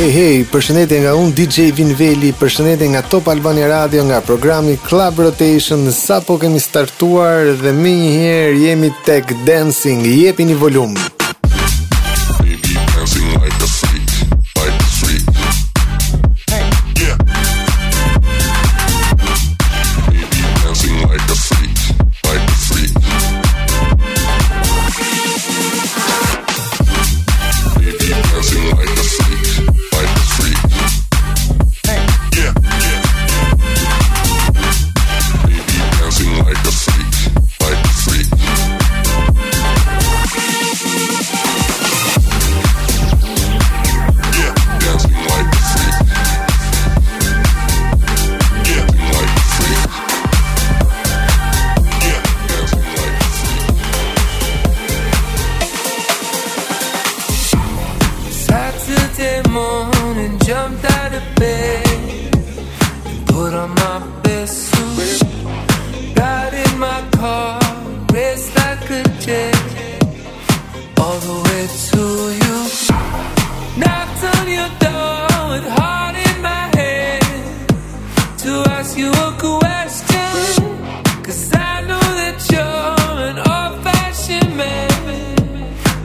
Hey hey, përshëndetje nga un DJ Vinveli, përshëndetje nga Top Albania Radio nga programi Club Rotation. Sapo kemi startuar dhe më njëherë jemi tek dancing. Jepini volum.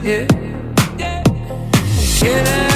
yeah. yeah.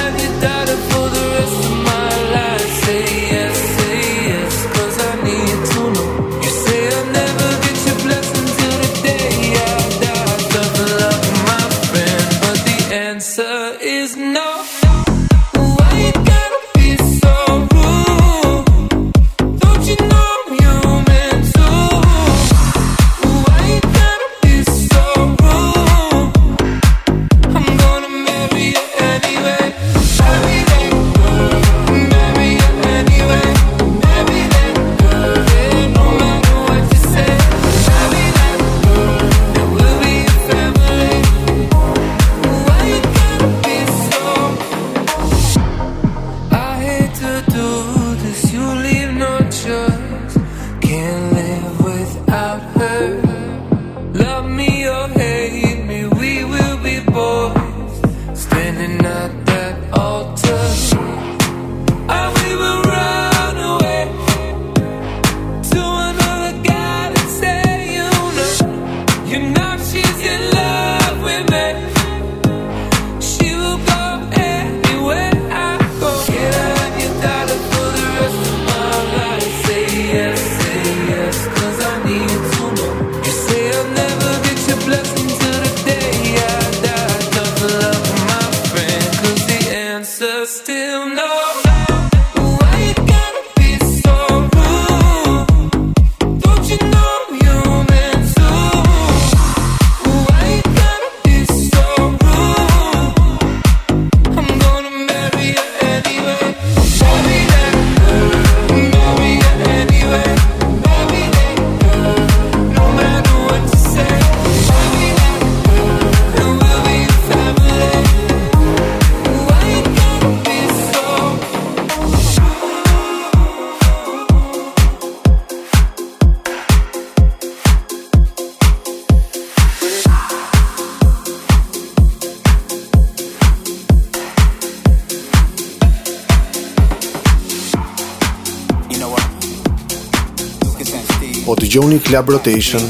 Dëgjoni Club Rotation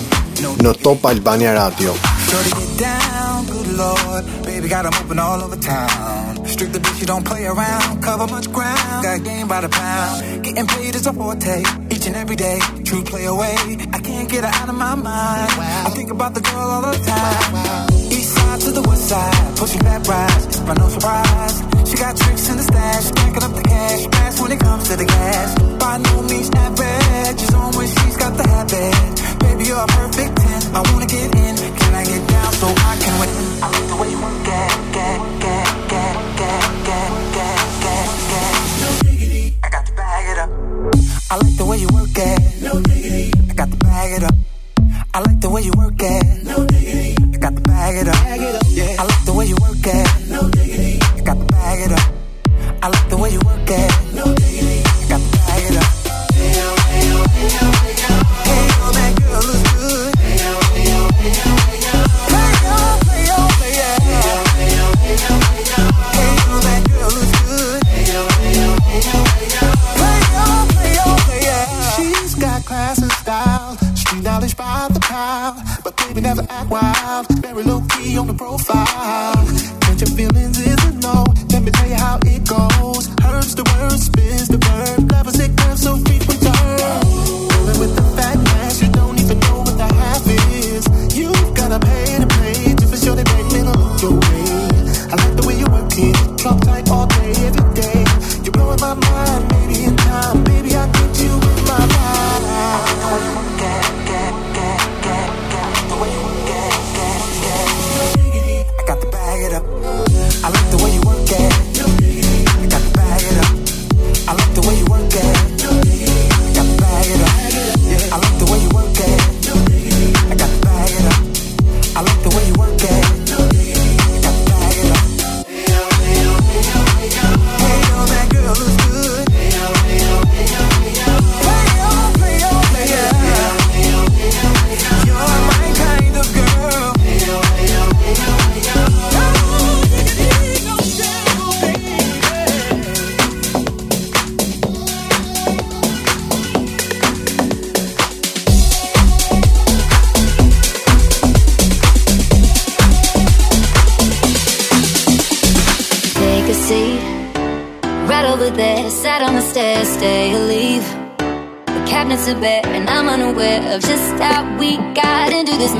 në Top Albania Radio. Baby got them open all over town. Strict the bitch, you don't play around. Cover much ground. Got game by the pound. Getting paid is a forte. Each and every day. True play away. I can't get her out of my mind. I think about the girl all the time. East side to the west side. Pushing back rides. By no surprise. She got tricks in the stash, packing up the cash fast when it comes to the gas. By no means average, she's on when she's got the habit. Baby, you're a perfect 10. I wanna get in, can I get down so I can win? I like the way you get, get, get, get. No diggity, I got the bag it up. I like the way you work it. No diggity, I got to bag it up. I like the way you work it. No diggity, I got to bag it up. Bag it up. I like the way you work it, talk tight all day, every day. You're blowing my mind.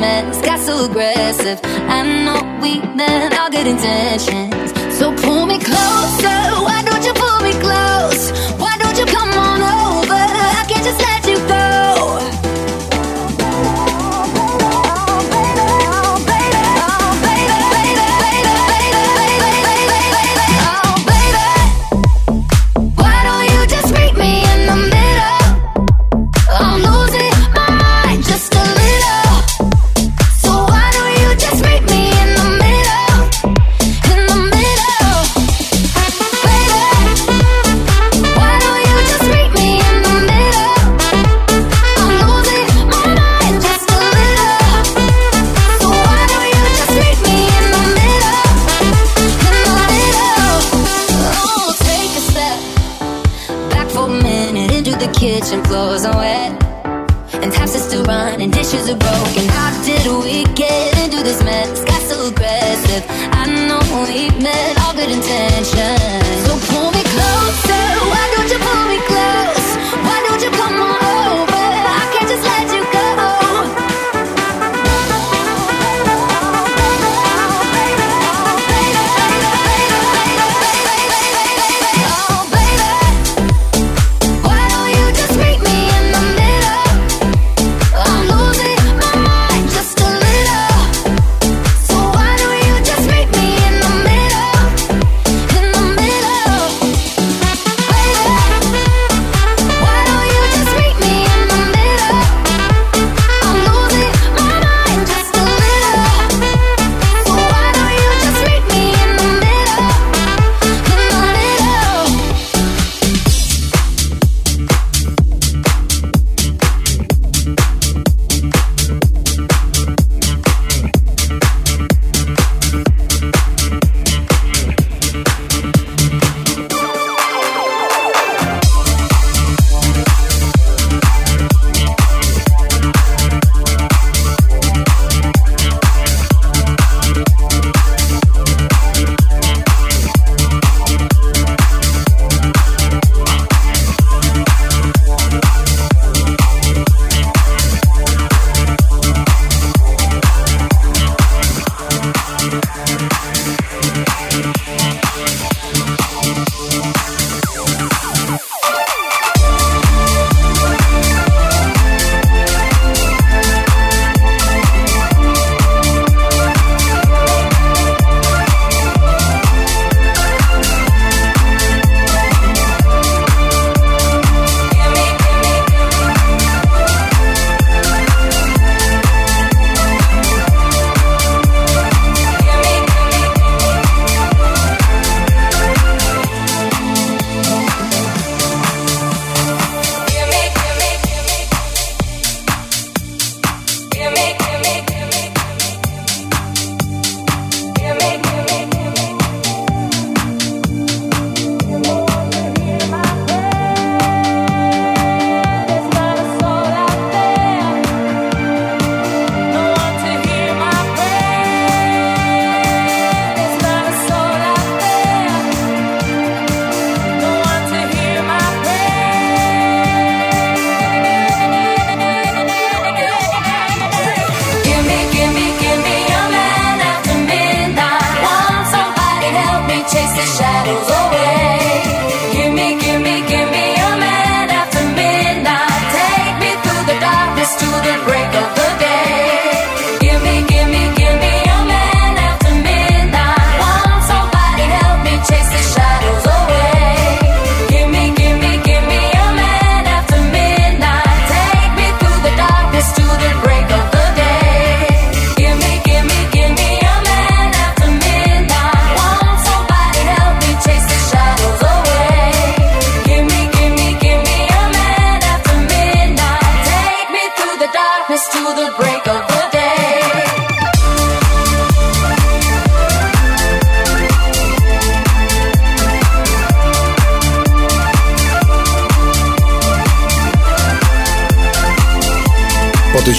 romance got so aggressive. I know we meant all good intentions.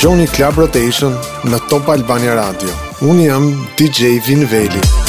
Gjoni Club Rotation në Top Albania Radio. Unë jam DJ Vinveli.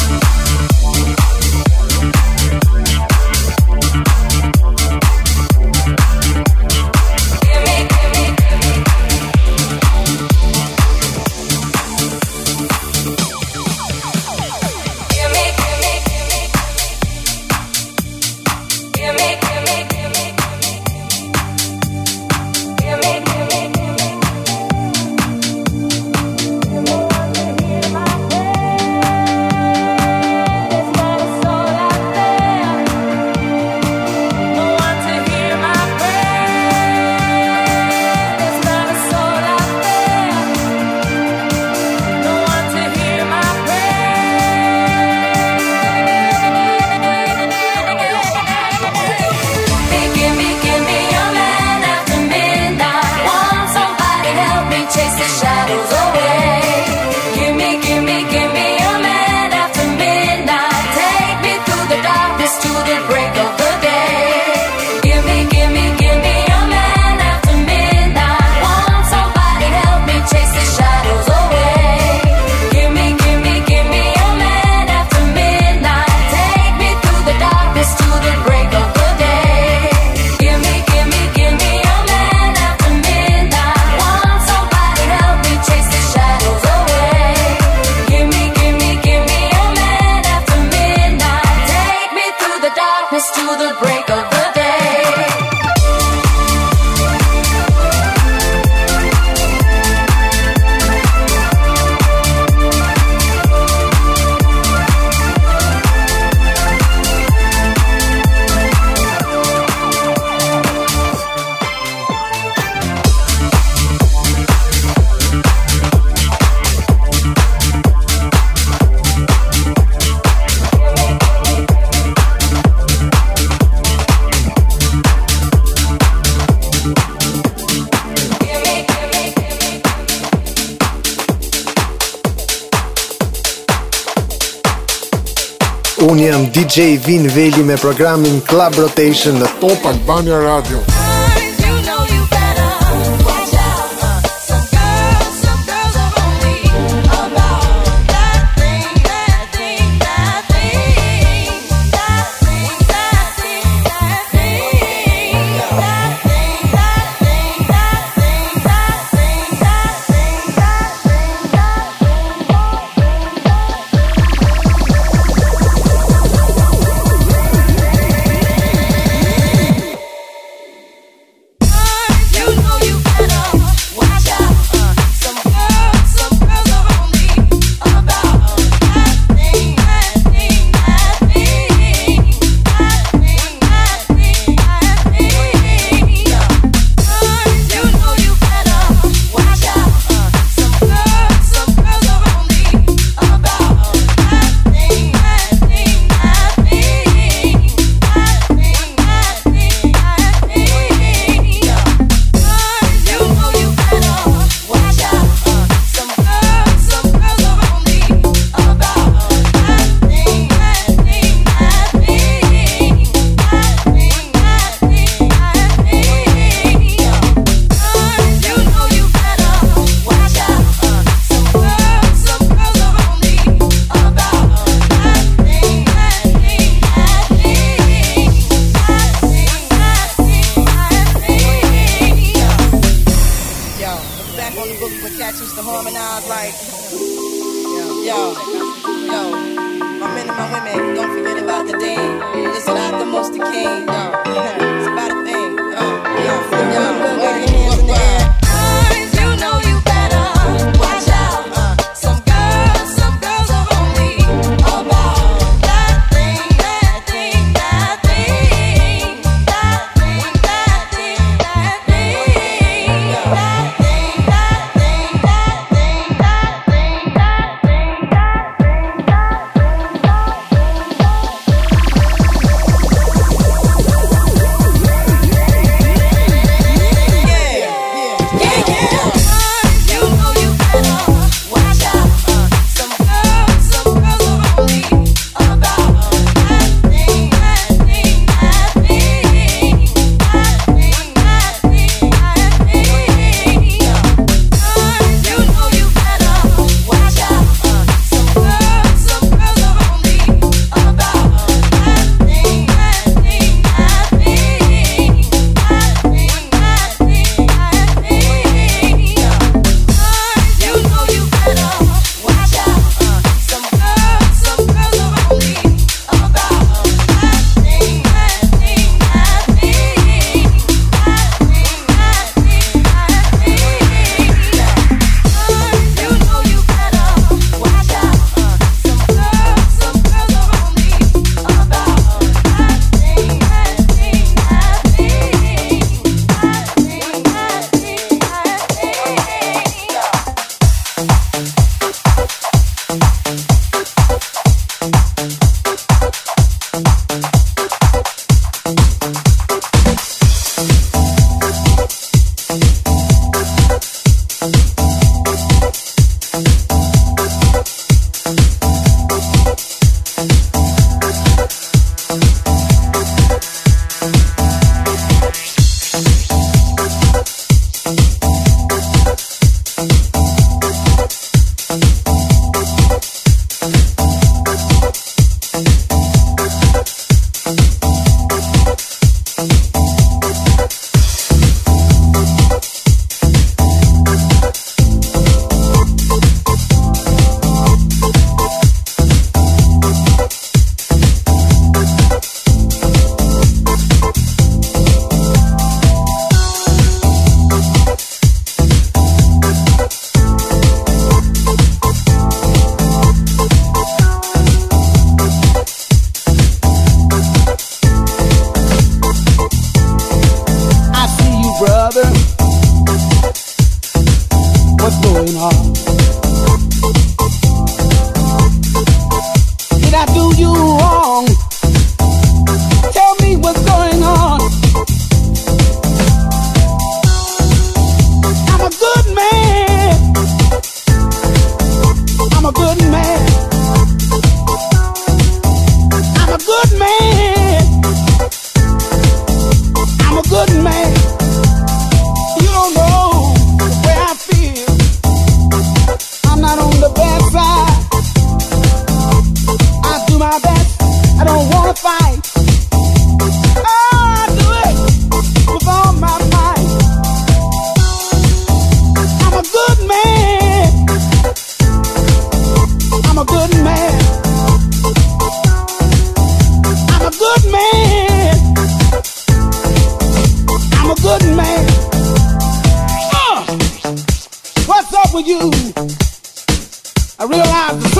Jam DJ Vin Veli me programin Club Rotation në Top Albania Radio.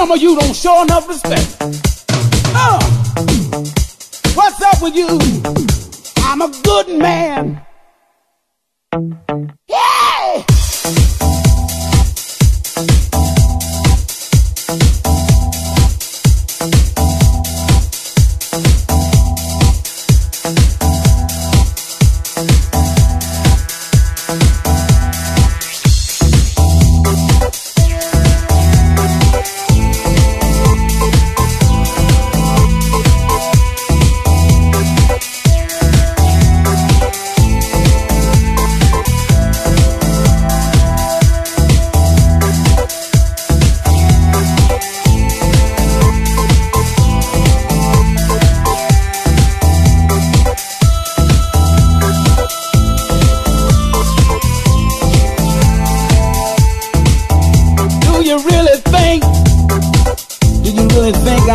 Some of you don't show enough respect. Uh, what's up with you? I'm a good man.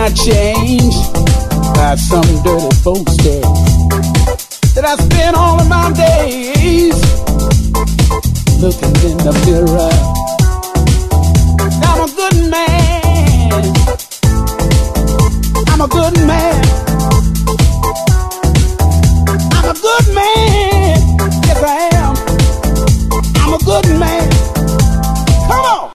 I changed by some dirty folks there that I spend all of my days looking in the mirror. I'm a good man. I'm a good man.